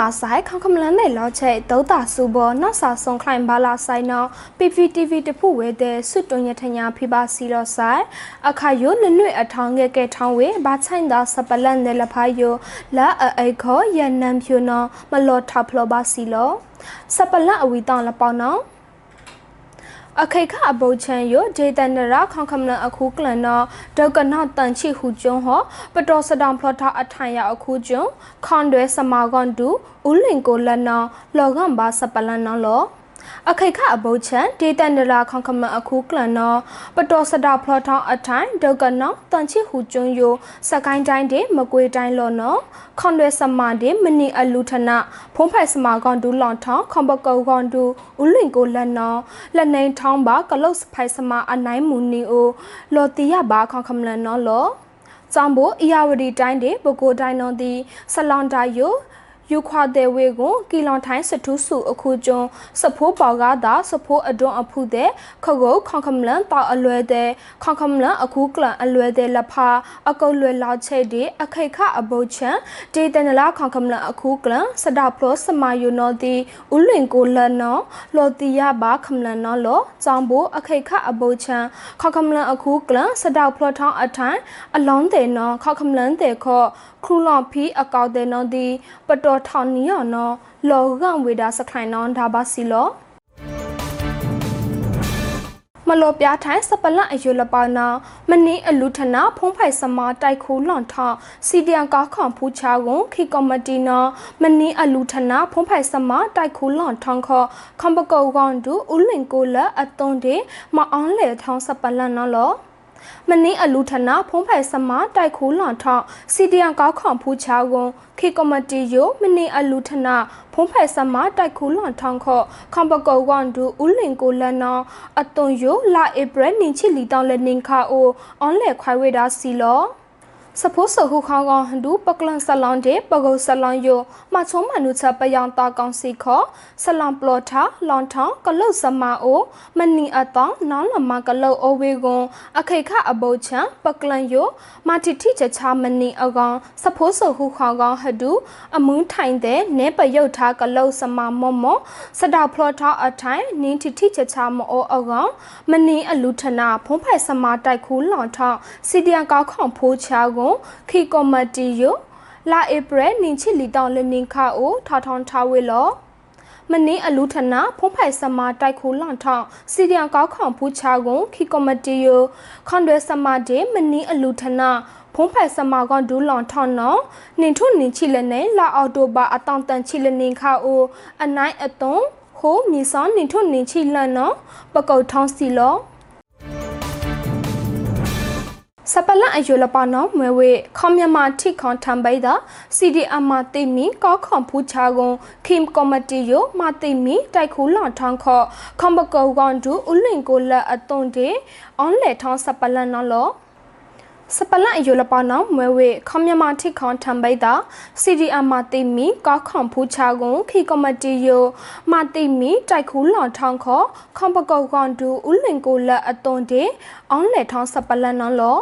အော်ဆွန်လာဆိုင်ခေါခမလန်နဲ့လောချေဒုတာစုဘောနောက်စာဆုံခလိုင်ဘာလာဆိုင်နော် PPTV တဖူဝဲတဲ့ဆွတ်တွန်ရထညာဖိပါစီတော့ဆိုင်အခါယိုနနွေအထောင်းငယ်ကဲထောင်းဝဲဘာချိုင်တာစပလန်နဲ့လဖာယိုလာအိခောရနမ်ဖြူနော်မလောထဖလောပါစီလောစပလန်အဝီတောင်းလပေါနော် အခေခအပုတ်ချန်ယိုဒေတနရခေါခမလအခုကလန်နော်ဒေကနော့တန်ချီဟူကျုံဟောပတော်စတောင်ဖလော်တာအထိုင်ရအခုကျုံခွန်တွဲစမာကွန်တူဦးလင်ကိုလနော်လော်ကန်ဘာစပလန်နော်လော အခိခအဘုတ်ချန်ဒေတန်ဒရာခေါခမအခုကလနောပတော်စတာဖလော်ထောင်းအထိုင်ဒေါကနောတန်ချီဟူကျွန်းယိုစကိုင်းတိုင်းဒေမကွေတိုင်းလောနောခွန်ရွယ်စမာဒေမနီအလူထနာဖုံးဖိုက်စမာကွန်ဒူလောင်ထောင်းခွန်ပကောကွန်ဒူဦးလင်ကိုလက်နောလက်နေထောင်းပါကလုတ်ဖိုက်စမာအနိုင်မူနီအိုလော်တီယဘာခေါခမလနောလောကျောင်းဘိုအီယာဝတီတိုင်းဒေဘကိုတိုင်းတော်သည်ဆလောင်တာယို ယူခွာတဲ့ဝေကိုကီလွန်ထိုင်းစထူးစုအခုကျွန်းစဖိုးပေါကသာစဖိုးအတွန်းအဖုတဲ့ခကုတ်ခေါခမလန်တောက်အလွဲတဲ့ခေါခမလန်အခုကလန်အလွဲတဲ့လဖာအကုတ်လွဲလောက်ချိတ်ဒီအခိခအဘုတ်ချန်ဒေတနလာခေါခမလန်အခုကလန်စဒပလောစမယုနောတိဥလင်ကိုလနောလောတိယဘာခမလန်နောလောကြောင့်ဘိုအခိခအဘုတ်ချန်ခေါခမလန်အခုကလန်စဒပလောထောင်းအထိုင်အလောင်းတဲ့နောခေါခမလန်တဲ့ခောခရူလော်ဖီအကောက်တဲ့နောဒီပတော်ထောင်နီယောနော်လောကဝေဒါစခိုင်နော်ဒါပါစီလောမလောပြထိုင်စပလန့်အယူလပေါနာမနီအလူထနာဖုံးဖိုင်စမာတိုက်ခိုးလွန်ထစီဒီယန်ကောက်ခွန်ဖူချာကွန်ခီကော်မတီနာမနီအလူထနာဖုံးဖိုင်စမာတိုက်ခိုးလွန်ထန်ခခမ်ဘကောကွန်ဒူဦးလင်ကိုလအသွန်တေမအောင်လေထောင်းစပလန့်နော်လော မနင်းအလူထနာဖုံးဖယ်စမတိုက်ခိုးလွန်ထောက်စီဒီယန်ကောက်ခွန်ဖူးချာကွန်ခေကမတီယိုမနင်းအလူထနာဖုံးဖယ်စမတိုက်ခိုးလွန်ထောင်ခော့ခမ်ဘကောဝန်ဒူဦးလင်ကိုလနောအသွန်ယိုလာဧပြီနင်ချီလီတောင်းလက်နင်ခါအိုအွန်လေခွိုင်ဝေဒါစီလော စဖိုးဆခုခေါကောင်ဟန်ဒူပကလန်ဆလောင်တဲ့ပကုတ်ဆလောင်ယိုမချုံမနုချပယောင်တာကောင်စီခောဆလောင်ပလော်ထာလွန်ထောင်းကလုတ်စမာအိုမနီအတောင်းနောင်းလမကလုတ်အိုဝေကွန်အခိခအဘုတ်ချံပကလန်ယိုမာတီတီချချမနီအကောင်စဖိုးဆခုခေါကောင်ဟဒူအမွန်းထိုင်တဲ့နဲပယုတ်ထားကလုတ်စမာမော့မော့စတောက်ဖလော်ထာအထိုင်နင်းတီတီချချမောအကောင်မနီအလူထနာဖုံးဖိုက်စမာတိုက်ခူးလွန်ထောင်းစီဒီယန်ကောက်ခေါဖိုးချာကွန်ခီကောမတီယိုလာဧပြီနင်ချီလီတောင်းလနင်ခါအိုထာထောင်းထားဝေလောမနင်းအလူထနာဖုံးဖိုင်စမာတိုက်ခိုလန့်ထောင်းစီဒီယန်ကောက်ခေါဖူးချာကွန်ခီကောမတီယိုခွန်ဒွဲစမာဒေမနင်းအလူထနာဖုံးဖက်စမာကွန်ဒူလွန်ထောင်းနော်နင်ထုနင်ချီလနဲ့လာအော်တိုဘာအတောင်တန်ချီလနင်ခါအိုအနိုင်အသွန်ဟိုမီစောနင်ထုနင်ချီလနော်ပကုတ်ထောင်းစီလော စပလန်အယူလပနောမွေဝေခေါမြမထိခွန်ထံပိဒါ CDM မတိမီကောခွန်ဖူချာကွန်ခိမ်ကော်မတီယိုမတိမီတိုက်ခူလွန်ထောင်းခော့ခွန်ဘကောကွန်ဒူဥလင်ကိုလက်အသွန်တေအွန်လေထောင်းစပလန်နော်လောစပလန်အယူလပနောမွေဝေခေါမြမထိခွန်ထံပိဒါ CDM မတိမီကောခွန်ဖူချာကွန်ခိကော်မတီယိုမတိမီတိုက်ခူလွန်ထောင်းခော့ခွန်ဘကောကွန်ဒူဥလင်ကိုလက်အသွန်တေအွန်လေထောင်းစပလန်နော်လော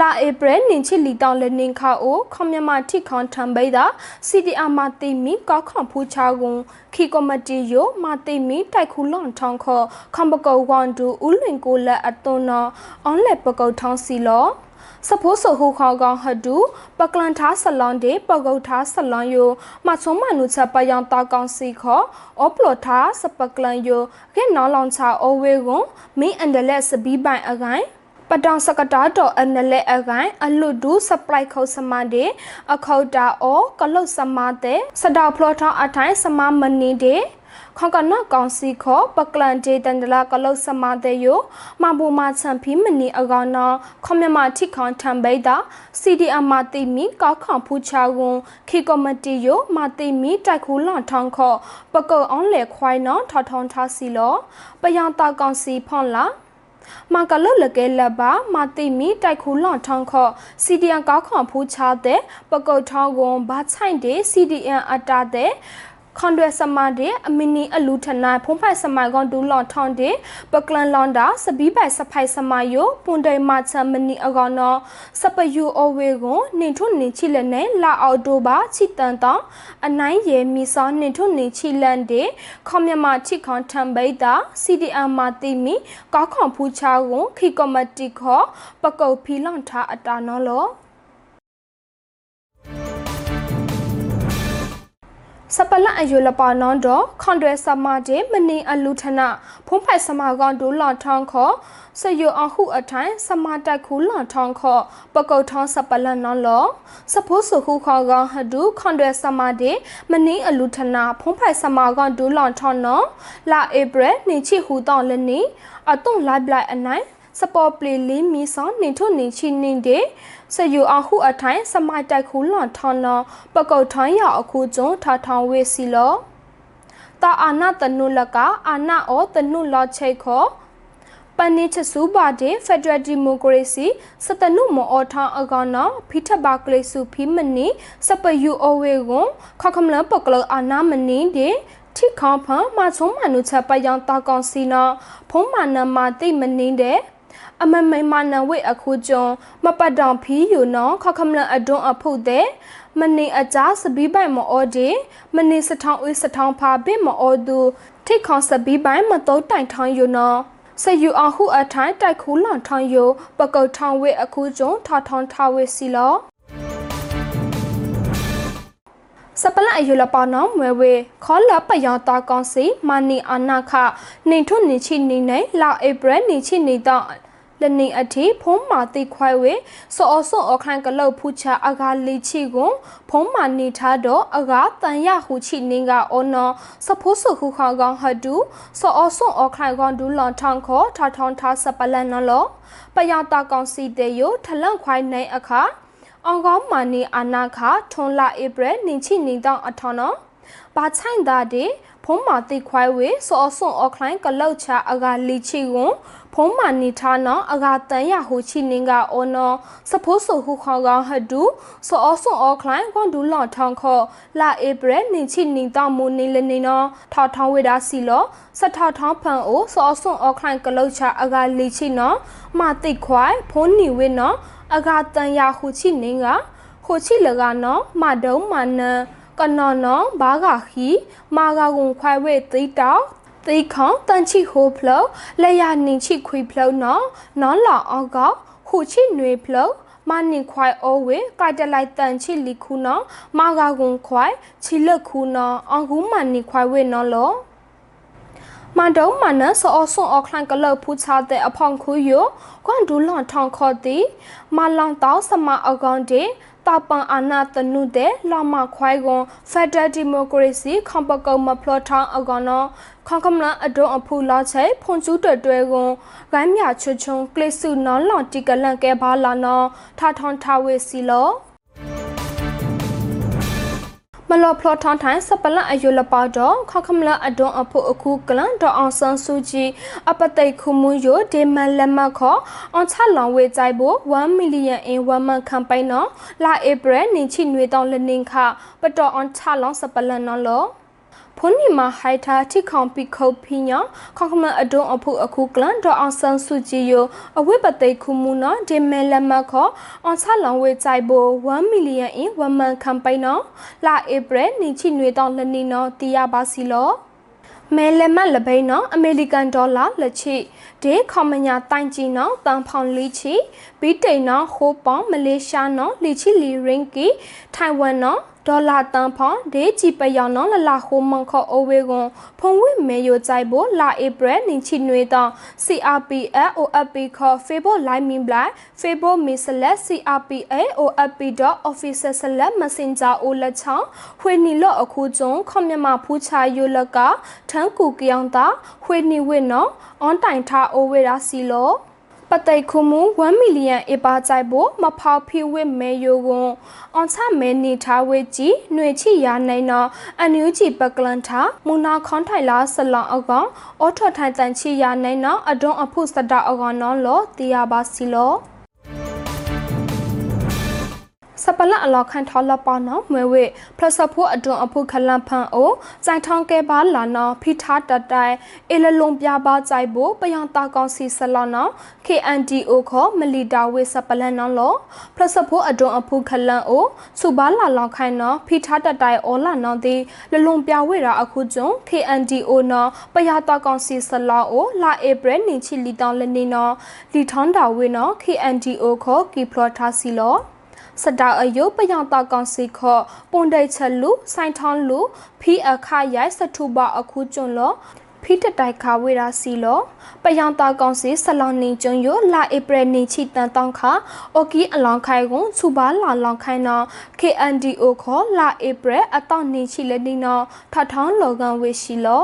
လာဧပြီနင်ချီလီတောင်းလနင်ခါအိုခွန်မြမထိခွန်ထံပိဒါ CDR မတိမီကောက်ခွန်ဖူချာကွန်ခီကောမတီယိုမတိမီတိုက်ခူလွန်ထောင်းခောခွန်ပကောဝန်တူဦးလင်ကိုလက်အသွန်နော်အွန်လက်ပကောထောင်းစီလောစဖိုးဆဟူခေါကောင်ဟဒူပကလန်ထားဆလွန်ဒေပကုတ်ထားဆလွန်ယိုမချုံမနုချက်ပယောင်တာကောင်စီခောအောပလောထားစပကလန်ယိုခဲနော်လောင်ချာအိုဝေကွန်မင်းအန်ဒလက်စဘီပိုင်အကိုင် ပတောင်စကတာတော်အနလက်အကိုင်အလွတ်ဒူစပလိုက်ခုတ်စမတဲ့အခုတ်တာအောကလုတ်စမတဲ့စတောက်ဖလောထောင်းအထိုင်စမမနီတဲ့ခေါကနော့ကောင်စီခောပကလန်ဒေတန်ဒလာကလုတ်စမတဲ့ယမဘူမချန်ဖီမနီအကောင်နော်ခွန်မြမထိခေါန်ထံပိတာ CDM မတိမီကောက်ခေါန်ဖူချာဝန်ခေကောမတီယမတိမီတိုက်ခူလွန်ထောင်းခောပကုတ်အောင်လေခွိုင်းနော်ထော်ထောင်းထားစီလောပယံတာကောင်စီဖွန်လာ မာကလလကဲလဘာမာတိမီတိုက်ခူလွန်ထောင်းခော့ CDN ကောက်ခွန်ဖူးချတဲ့ပကုတ်ထောင်းကွန်ဘာချိုင်တဲ့ CDN အတာတဲ့ ခွန်ဒွယ်စမတဲ့အမီနီအလူထနိုင်ဖုံးဖိုက်စမိုင်ကွန်ဒူလွန်ထောင်းတဲ့ပကလန်လွန်တာစပီးပိုင်စဖိုင်စမိုင်ယိုပွန်တိုင်မချမနီအကောင်နော်စပယူအဝေကိုနင်ထုနင်ချိလက်နဲ့လာအော်တိုပါချီတန်တောင်းအနိုင်ရဲမီစောနင်ထုနင်ချိလန်တဲ့ခေါမြမချိခွန်ထံပိတာ CDM မာတိမီကောက်ခွန်ဖူချာကိုခီကော်မတီခေါ်ပကုတ်ဖီလောင်ထားအတာနော်လော စပလအယူလပါနွန်တော့ခွန်ဒရစမာတေမနီအလူထနာဖုံးဖိုက်စမာကောင်ဒူလွန်ထောင်းခေါ်စယိုအခုအထိုင်စမာတက်ခူလွန်ထောင်းခေါ်ပကုတ်ထောင်းစပလနော်လောစဖိုးစုခုခေါ်ကောင်ဟဒူခွန်ဒရစမာတေမနီအလူထနာဖုံးဖိုက်စမာကောင်ဒူလွန်ထောင်းနော်လာဧပြီနေချီဟူတောင်းလနီအတုံလိုက်လိုက်အနိုင် စပေါ်ပလီလီမီဆောင်နေထုနေချီနေတဲ့စယူအခုအထိုင်စမိုက်တိုက်ခူလွန်ထောင်းနော်ပကုတ်ထောင်းရအခုကျုံထထောင်းဝေးစီလောတာအာနာတနုလကအာနာအောတနုလောချိတ်ခောပနိချစုပါတဲ့ Federal Democracy စတနုမောအထောင်းအကောင်နော်ဖိထဘာကလေးစုဖိမနီစပယူအဝေကွန်ခခမလပကလအာနာမနီတဲ့ထိခေါဖန်မချုံမနုချက်ပယောင်တာကောင်စီနော်ဖုံးမနမတိမနင်းတဲ့ အမမိမနဝိအခုကျွန်းမပတ်တောင်ဖီယူနော်ခခမလအဒွန်းအဖုတ်တဲ့မနေအကြားစပီးပိုင်မအော်ဒီမနေစထောင်းဦးစထောင်းဖာဘိမအော်သူထိခေါစပီးပိုင်မတုံးတိုင်ထောင်းယူနော်စယူအခုအထိုင်တိုက်ခူးလောင်ထောင်းယူပကုတ်ထောင်းဝိအခုကျွန်းထထောင်းထဝိစီလော စပလအယူလပနောမွေဝေခေါ်လပယောင်တာကောင်စီမာနီအာနာခနေထုနေချိနေနေလာဧပြီနေချိနေတော့လနေအထိဖုံးမာတိခွိုင်ဝေစောအစောအခန့်ကလောက်ဖူချအကာလီချီကိုဖုံးမာနေထားတော့အကာတန်ရဟုချီနင်းကအော်နော်စဖိုးစုခုခေါကောင်ဟတူစောအစောအခန့်ကောင်ဒူလွန်ထောင်းခေါ်ထထောင်းထားစပလန်နော်လောပယတာကောင်စီတေယိုထလန့်ခွိုင်နိုင်အခါ အောင်ကောင်းမာနီအာနာခထွန်လာဧပြီနင်ချိနင်တောင်းအထောင်းနော် ဘာချိုင်တာဒီဖုံးမာတိခွိုင်ဝေစောအစွန်အခလိုင်းကလောက်ချအကလီချီကွန်ဖုံးမာနီထားနော်အကတန်ရဟိုချီနင်းကအော်နော်စဖိုးဆူခုခေါကောင်ဟဒူစောအစွန်အခလိုင်းကွန်ဒူလော့ထောင်းခောလာဧပြီနင်ချိနင်းတောင်းမူနေလနေနော်ထောက်ထောင်းဝေတာစီလောစထောက်ထောင်းဖန်အိုစောအစွန်အခလိုင်းကလောက်ချအကလီချီနော်မာတိခွိုင်ဖုံးနီဝေနော်အကတန်ရဟိုချီနင်းကဟိုချီလကနော်မဒုံမနန် ကနော်နော်ဘာဂါခီမာဂါကွန်ခွိုင်ဝဲသိတောက်သိခေါတန်ချိဟိုဖလောလေယာနင်ချိခွေဖလောနော်နော်လာအောက်ကဟူချိနွေဖလောမနင်ခွိုင်အိုဝေကိုက်တလိုက်တန်ချိလီခုနော်မာဂါကွန်ခွိုင်ချီလက်ခုနော်အောင်ကူမနင်ခွိုင်ဝေနော်လောမန်တုံမနဆောအဆွန်အခလန်ကလဖူချတဲ့အဖောင်ခူယကွန်ဒူလွန်ထောင်ခေါ်တီမလောင်တောက်စမအကောင်တေ တာပန်အာနာတနုတဲ့လာမခွိုင်ကွန်ဖက်ဒရယ်ဒီမိုကရေစီခွန်ပကုံမဖလောထောင်းအကောင်နော်ခွန်ကမလအဒုံအဖူလာချေဖွန်ကျူးတွဲတွဲကွန်ဂိုင်းမြချွချုံကလစ်စုနော်လွန်တီကလန်ကဲဘာလာနော်ထာထွန်ထာဝေစီလောမ လော်ဖလော်ထောင်းထိုင်းစပလန်အယူလပါတော့ခခမလအဒွန်အဖို့အခုကလန်ဒေါအောင်ဆန်းစုကြည်အပတိတ်ခုမှုယိုဒေမန်လက်မခေါ်အွန်ချလောင်ဝေကြိုက်ဖို့1 million in 1 month campaign နော်လာဧပြီနင်ချိနွေတောင်းလနင်းခပတော်အွန်ချလောင်စပလန်နော်လော ဖုန်နီမာဟိုက်တာထိခေါင်ပိခုတ်ဖိညာခေါခမအဒုံအဖို့အခုကလန်ဒေါအောင်ဆန်းစုကြည်ယအဝိပသိခုမှုနော်ဒီမဲလက်မခေါအွန်ချလောင်ဝေကြိုက်ဖို့1 million in 1 month campaign နော်လာဧပြီနင်ချိနွေတောင်းလနင်းနော်တီးရပါစီလောမဲလမလပိနော်အမေရိကန်ဒေါ်လာလက်ချိဒေခေါမညာတိုင်ကြီးနော်တန်ဖောင်လီချီဘီတိန်နော်ဟိုပေါင်မလေးရှားနော်လီချီလီရင်ကီထိုင်ဝမ်နော် ဒေါ်လာတန်ဖောင်ဒေဂျီပယောင်နော်လလာဟိုမန်ခေါအိုဝေကွန်ဖုံဝိမေယိုကြိုက်ဖို့လာဧပြီနင်ချီနွေတောင် CRPF OFP ခေါ် Facebook Live Min Blai Facebook Mi Select CRPA OFP.official select messenger အိုလက်ချောင်းဝေနီလော့အခုကျုံခေါမြမဖူးချာယိုလကထန်းကူကြောင်တာဝေနီဝိနော်အွန်တိုင်ထားအိုဝေရာစီလော ပတိတ်ခုမူ1 million အပါကြိုက်ဖို့မဖောက်ဖိဝစ်မဲယိုကွန်အွန်ချမဲနေထားဝေကြီးຫນွေချီရနိုင်တော့အန်ယူဂျီပကလန်ထာမူနာခွန်ထိုင်လာဆလောင်အကောင်အော်ထော်ထိုင်တန်ချီရနိုင်တော့အဒွန်အဖုစတအကောင်နော်လောတီယာပါစီလော စစပလတ်အလောက်ခန့်ထော်လပနောမွေဝေဖလစဖို့အတွန်အဖုခလန်ဖန်အိုစိုင်ထောင်းကဲပါလာနောဖိထားတတိုင်အေလလုံးပြပါကြိုက်ဖို့ပယံတာကောင်စီဆလနော KNDO ခေါ်မလီတာဝေစပလန်နောလောဖလစဖို့အတွန်အဖုခလန်အိုစုပါလာလောက်ခိုင်နောဖိထားတတိုင်အော်လာနောတိလလုံးပြဝေတာအခုကျုံ KNDO နောပယတာကောင်စီဆလောအိုလာဧပြီနေချီလီတောင်းလနေနောလီထွန်တာဝေနော KNDO ခေါ်ကီဖလော်ထားစီလော စတာအယုပယံတာကောင်စီခော့ပွန်ဒိတ်ချက်လူစိုင်းထောင်းလူဖီအခရိုက်စထုဘအခုကျွန်းလောဖီတတိုက်ခါဝေရာစီလောပယံတာကောင်စီဆလောင်နေကျွန်းယလာဧပြီနေချီတန်တောင်းခါအိုကီအလောင်ခိုင်ကွန်ချူပါလာလောင်ခိုင်နော KNDO ခောလာဧပြီအတောက်နေချီလက်နေနောထထောင်းလောကန်ဝေရှိလော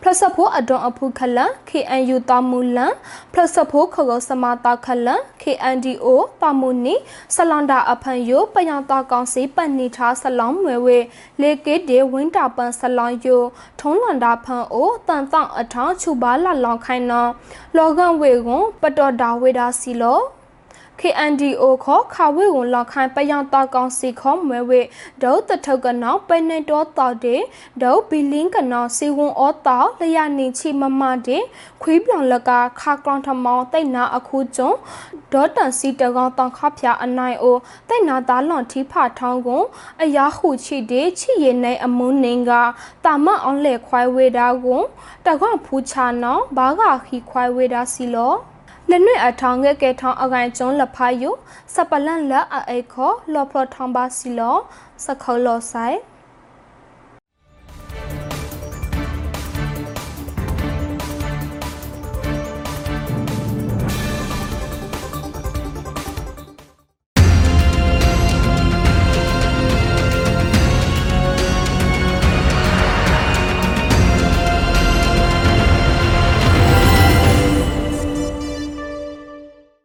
ပလစဖို့အဒွန်အဖုခလန် KNU တမူလန်ပလစဖို့ခကောစမတာခလန် KNDO တမူနီဆလန်ဒါအဖန်ယိုပယံတာကောင်စီပန်နီထားဆလောင်းမွေဝေလေကေဒေဝင်းတာပန်ဆလောင်းယိုထုံးလွန်တာဖန်အိုတန်တောင့်အထောင်းချူပါလာလောင်ခိုင်နောလောကန်ဝေကွန်ပတော်တာဝေတာစီလော KNDO ခေါ်ခါဝေဝန်လောက်ခိုင်ပယံတာကောင်စီခေါ်မွဲဝေဒေါတထုတ်ကနောင်ပဲနေတော်တော်တဲ့ဒေါဘီလင်းကနောင်စီဝန်အောတော်လျာနေချီမမတဲ့ခွေးပြောင်လကခါကောင်ထမောင်တိတ်နာအခုကျုံဒေါတန်စီတကောင်တောင်ခဖျာအနိုင်အိုတိတ်နာသားလွန်ထီဖထောင်းကွန်အရာဟုချီတဲ့ချီရနေအမုန်းနေကတာမအောင်လေခွိုင်းဝေတာကွန်တကောင်ဖူချာနောဘာကခီခွိုင်းဝေတာစီလော လက်နွေအထောင်းငယ်ကဲထောင်းအကိုင်ကျုံးလဖာယုစပလန်လအိခောလော်ဖလော်ထောင်းပါစီလောစခေါလောဆိုင်